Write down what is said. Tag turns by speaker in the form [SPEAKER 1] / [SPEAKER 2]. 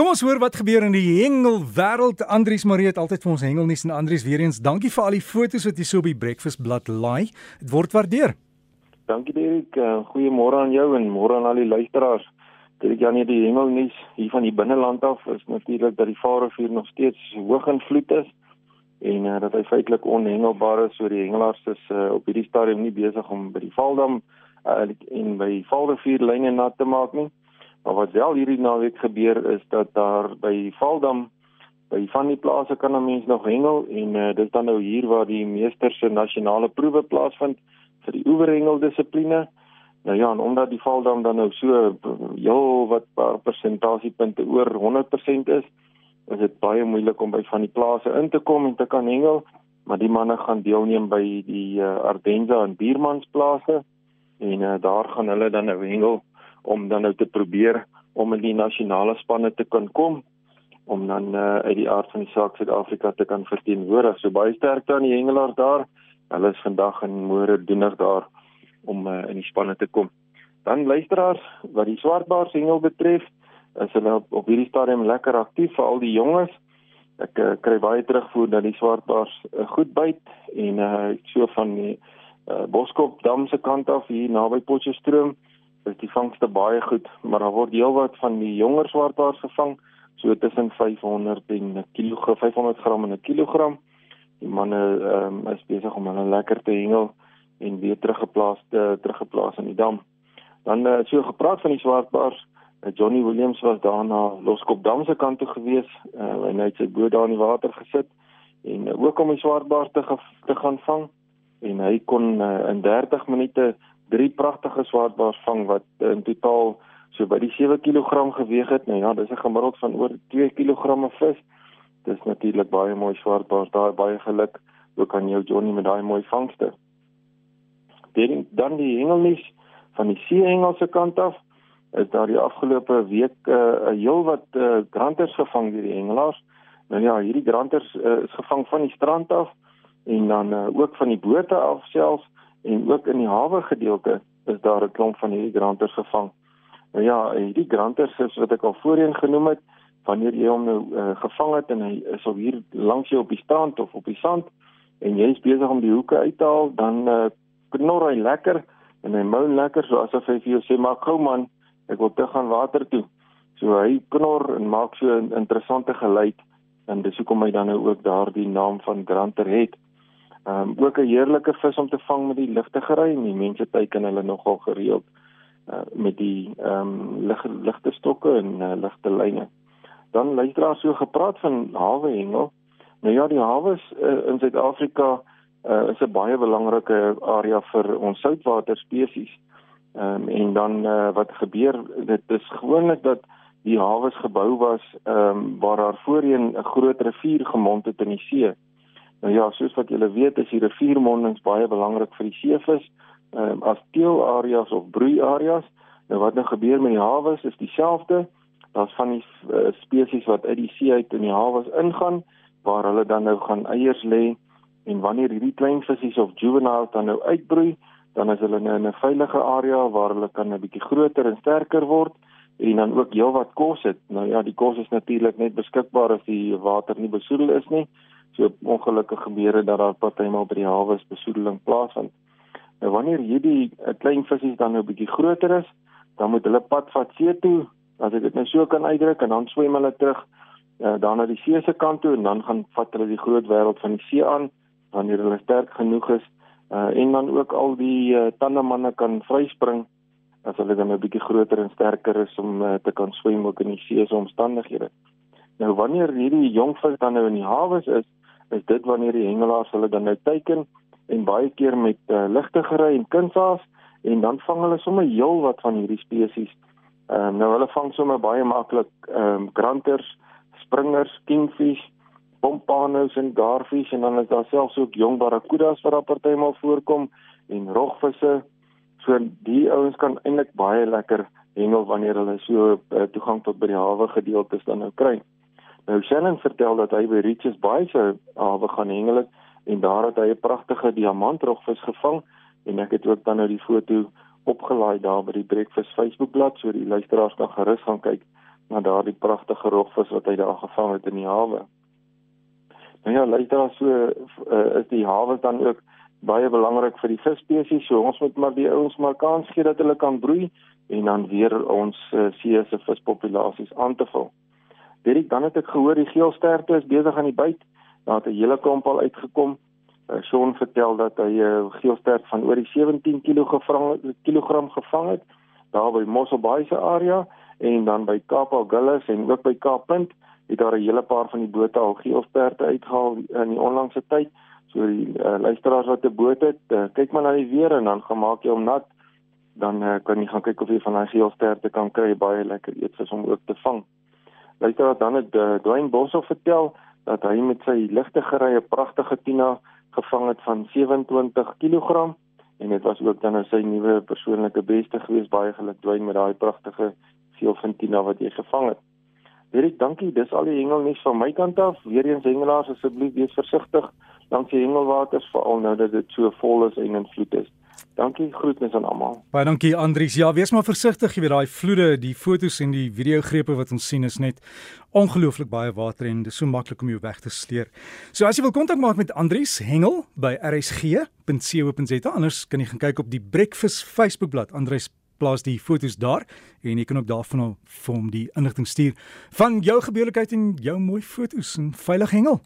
[SPEAKER 1] Kom ons hoor wat gebeur in die hengelwêreld. Andrius Marie het altyd vir ons hengelnuus en Andrius weer eens dankie vir al die foto's wat jy so op die breakfast blad laai. Dit word waardeer.
[SPEAKER 2] Dankie Derek. Uh, Goeiemôre aan jou en môre aan al die luisteraars. Dit ja nie die hengelnuus hier van die binneland af is natuurlik dat die Vaalrivier nog steeds hoog in vloed is en uh, dat hy feitelik onhengelbaar is. So die hengelaars is uh, op hierdie stadium nie besig om by die Vaaldam uh, en by Vaalrivier lyne nat te maak nie. Maar wat wel hierdie naweek gebeur is dat daar by Valdam by van die plase kan 'n mens nog hengel en uh, dis dan nou hier waar die meester se nasionale proewe plaasvind vir die oeverhengel dissipline. Nou ja, en omdat die Valdam dan nou so heel wat paar persentasiepunte oor 100% is, is dit baie moeilik om by van die plase in te kom en te kan hengel, maar die manne gaan deelneem by die uh, Ardenza en Biermansplase en uh, daar gaan hulle dan nou hengel om dan nou te probeer om in die nasionale spanne te kan kom om dan uh, uit die aard van die saak Suid-Afrika te kan verteenwoordig. So baie sterkte aan die hengelaars daar. Hulle is vandag en môre doenig daar om uh, in die spanne te kom. Dan luisteraars, wat die swartbaars hengel betref, is hulle op, op hierdie stadium lekker aktief vir al die jonges. Ek uh, kry baie terugvoer dat die swartbaars uh, goed byt en uh, so van die uh, Boskop dam se kant af hier naby Potchefstroom is die vangste baie goed, maar daar word heelwat van die jonger swartbaars gevang, so tussen 500 en 'n kilogram, 500 gram en 'n kilogram. Die manne ehm um, is besig om hulle lekker te hengel en weer teruggeplaas te teruggeplaas in die dam. Dan uh, so gepraat van die swartbaars, uh, Johnny Williams was daar na Loskop dam se kant toe gewees, uh, en hy het sy boot daar in die water gesit en uh, ook om die swartbaars te te gaan vang en hy kon uh, in 30 minute drie pragtige swartbaars vang wat in totaal so by die 7 kg geweg het. Nou ja, dis 'n gemiddeld van oor 2 kg vis. Dis natuurlik baie mooi swartbaars. Daar baie geluk ook aan jou Johnny met daai mooi vangste. Dan dan die hengelnuus van die seehengelse kant af is daar die afgelope week 'n uh, heel wat uh, granters gevang deur die hengelaars. Nou ja, hierdie granters uh, is gevang van die strand af en dan uh, ook van die bote af selfs en ook in die hawe gedeelte is daar 'n klomp van hierdie granters gevang. Nou ja, hierdie granters is wat ek al voorheen genoem het, wanneer jy hom nou uh, gevang het en hy is al hier langs jou op die strand of op die sand en jy is besig om die hoeke uit te haal, dan uh, knor hy lekker en hy moan lekker so asof hy vir jou sê maar gou man, ek wil terug gaan water toe. So hy knor en maak so 'n interessante geluid en dis hoekom hy dan nou ook daardie naam van granter het. Ehm um, ook 'n heerlike vis om te vang met die ligte gery en die mense teiken hulle nogal gereeld uh, met die ehm um, lig ligte stokke en uh, ligte lyne. Dan luister so gepraat van hawe hengel. Nou ja, die hawe uh, in Suid-Afrika uh, is 'n baie belangrike area vir ons soutwater spesies. Ehm um, en dan uh, wat gebeur dit is gewoonlik dat die hawe gebou was ehm um, waar daar voorheen 'n groot rivier gemond het in die see. Nou ja, soos wat julle weet, is die riviermondings baie belangrik vir die seevis, ehm um, as teelareas of broeiareas. Nou wat nou gebeur met die hawe is dieselfde. Daar's van die uh, spesies wat uit die see uit in die hawe ingaan waar hulle dan nou gaan eiers lê en wanneer hierdie klein visse of juveniles dan nou uitbroei, dan is hulle nou in 'n veilige area waar hulle kan 'n bietjie groter en sterker word en dan ook heelwat kos het. Nou ja, die kos is natuurlik net beskikbaar as die water nie besoedel is nie so ongelukkige gebeure dat daar partymal by die hawe besoedeling plaasvind. Nou wanneer hierdie uh, klein visse dan nou bietjie groter is, dan moet hulle pad vat see toe, as ek dit nou so kan uitdruk en dan swem hulle terug uh, dan na die see se kant toe en dan gaan vat hulle die groot wêreld van die see aan wanneer hulle sterk genoeg is uh, en dan ook al die uh, tandemanne kan vryspring as hulle dan 'n bietjie groter en sterker is om uh, te kan swem ook in die see se omstandighede. Nou wanneer hierdie jong vis dan nou in die hawe is, is dit wanneer die hengelaars hulle dan nou teiken en baie keer met uh, ligte gery en kunsaas en dan vang hulle sommer heel wat van hierdie spesies. Ehm uh, nou hulle vang sommer baie maklik ehm um, granters, springers, kingfish, pompanos en garfish en dan is daar selfs ook jong barracudas wat daar partymal voorkom en rogvisse. So die ouens kan eintlik baie lekker hengel wanneer hulle so uh, toegang tot by die hawe gedeeltes dan nou kry. Nou Shannon vertel dat hy by Richards Bay se hawe gaan hengel het en daar het hy 'n pragtige diamantrogvis gevang en ek het ook dan nou die foto opgelaai daar by die Breakfast Facebookblad so die luisteraars kan gerus gaan kyk na daardie pragtige rogvis wat hy daar gevang het in die hawe. Nou ja, luister so uh, is die hawe dan ook baie belangrik vir die visspesies. So ons moet maar die ouens maar kans gee dat hulle kan broei en dan weer ons uh, see se vispopulasies aan te vul. Dit dan het ek gehoor die geelsterte is besig aan die byt. Daar het 'n hele klomp al uitgekom. Uh, Sean vertel dat hy 'n uh, geelstert van oor die 17 kg kilogram gevang het daar by Mossel Bay se area en dan by Kaap Agulhas en ook by Kaap Punt het daar 'n hele paar van die bote al geelsterte uitgehaal in die onlangse tyd. So die uh, luisteraars wat 'n boot het, uh, kyk maar na die weer en dan gemaak jy hom nat, dan uh, kan jy gaan kyk of jy van daai geelsterte kan kry, baie lekker eetvis om ook te vang. Luisteraar dan het uh, Dwayne Boshoff vertel dat hy met sy ligte gerye pragtige tina gevang het van 27 kg en dit was ook dan sy nuwe persoonlike beste gewees baie geluk Dwayne met daai pragtige veel van tina wat jy gevang het. Erik, dankie. Dis al die hengelnuus van my kant af. Weereens hengelaars asseblief wees versigtig langs die hengelwaters veral nou dat dit so vol is en in vloed is. Dankie, groetnis aan almal.
[SPEAKER 1] Baie dankie Andries. Ja, wees maar versigtig, weet daai vloede, die fotos en die videogrepe wat ons sien is net ongelooflik baie water en dit is so maklik om jou weg te sleer. So as jy wil kontak maak met Andries Hengel by rsg.co.za, anders kan jy gaan kyk op die Breakfast Facebookblad. Andries plaas die fotos daar en jy kan ook daarvan vir hom die inligting stuur van jou gebeurlikheid en jou mooi fotos en veilig hengel.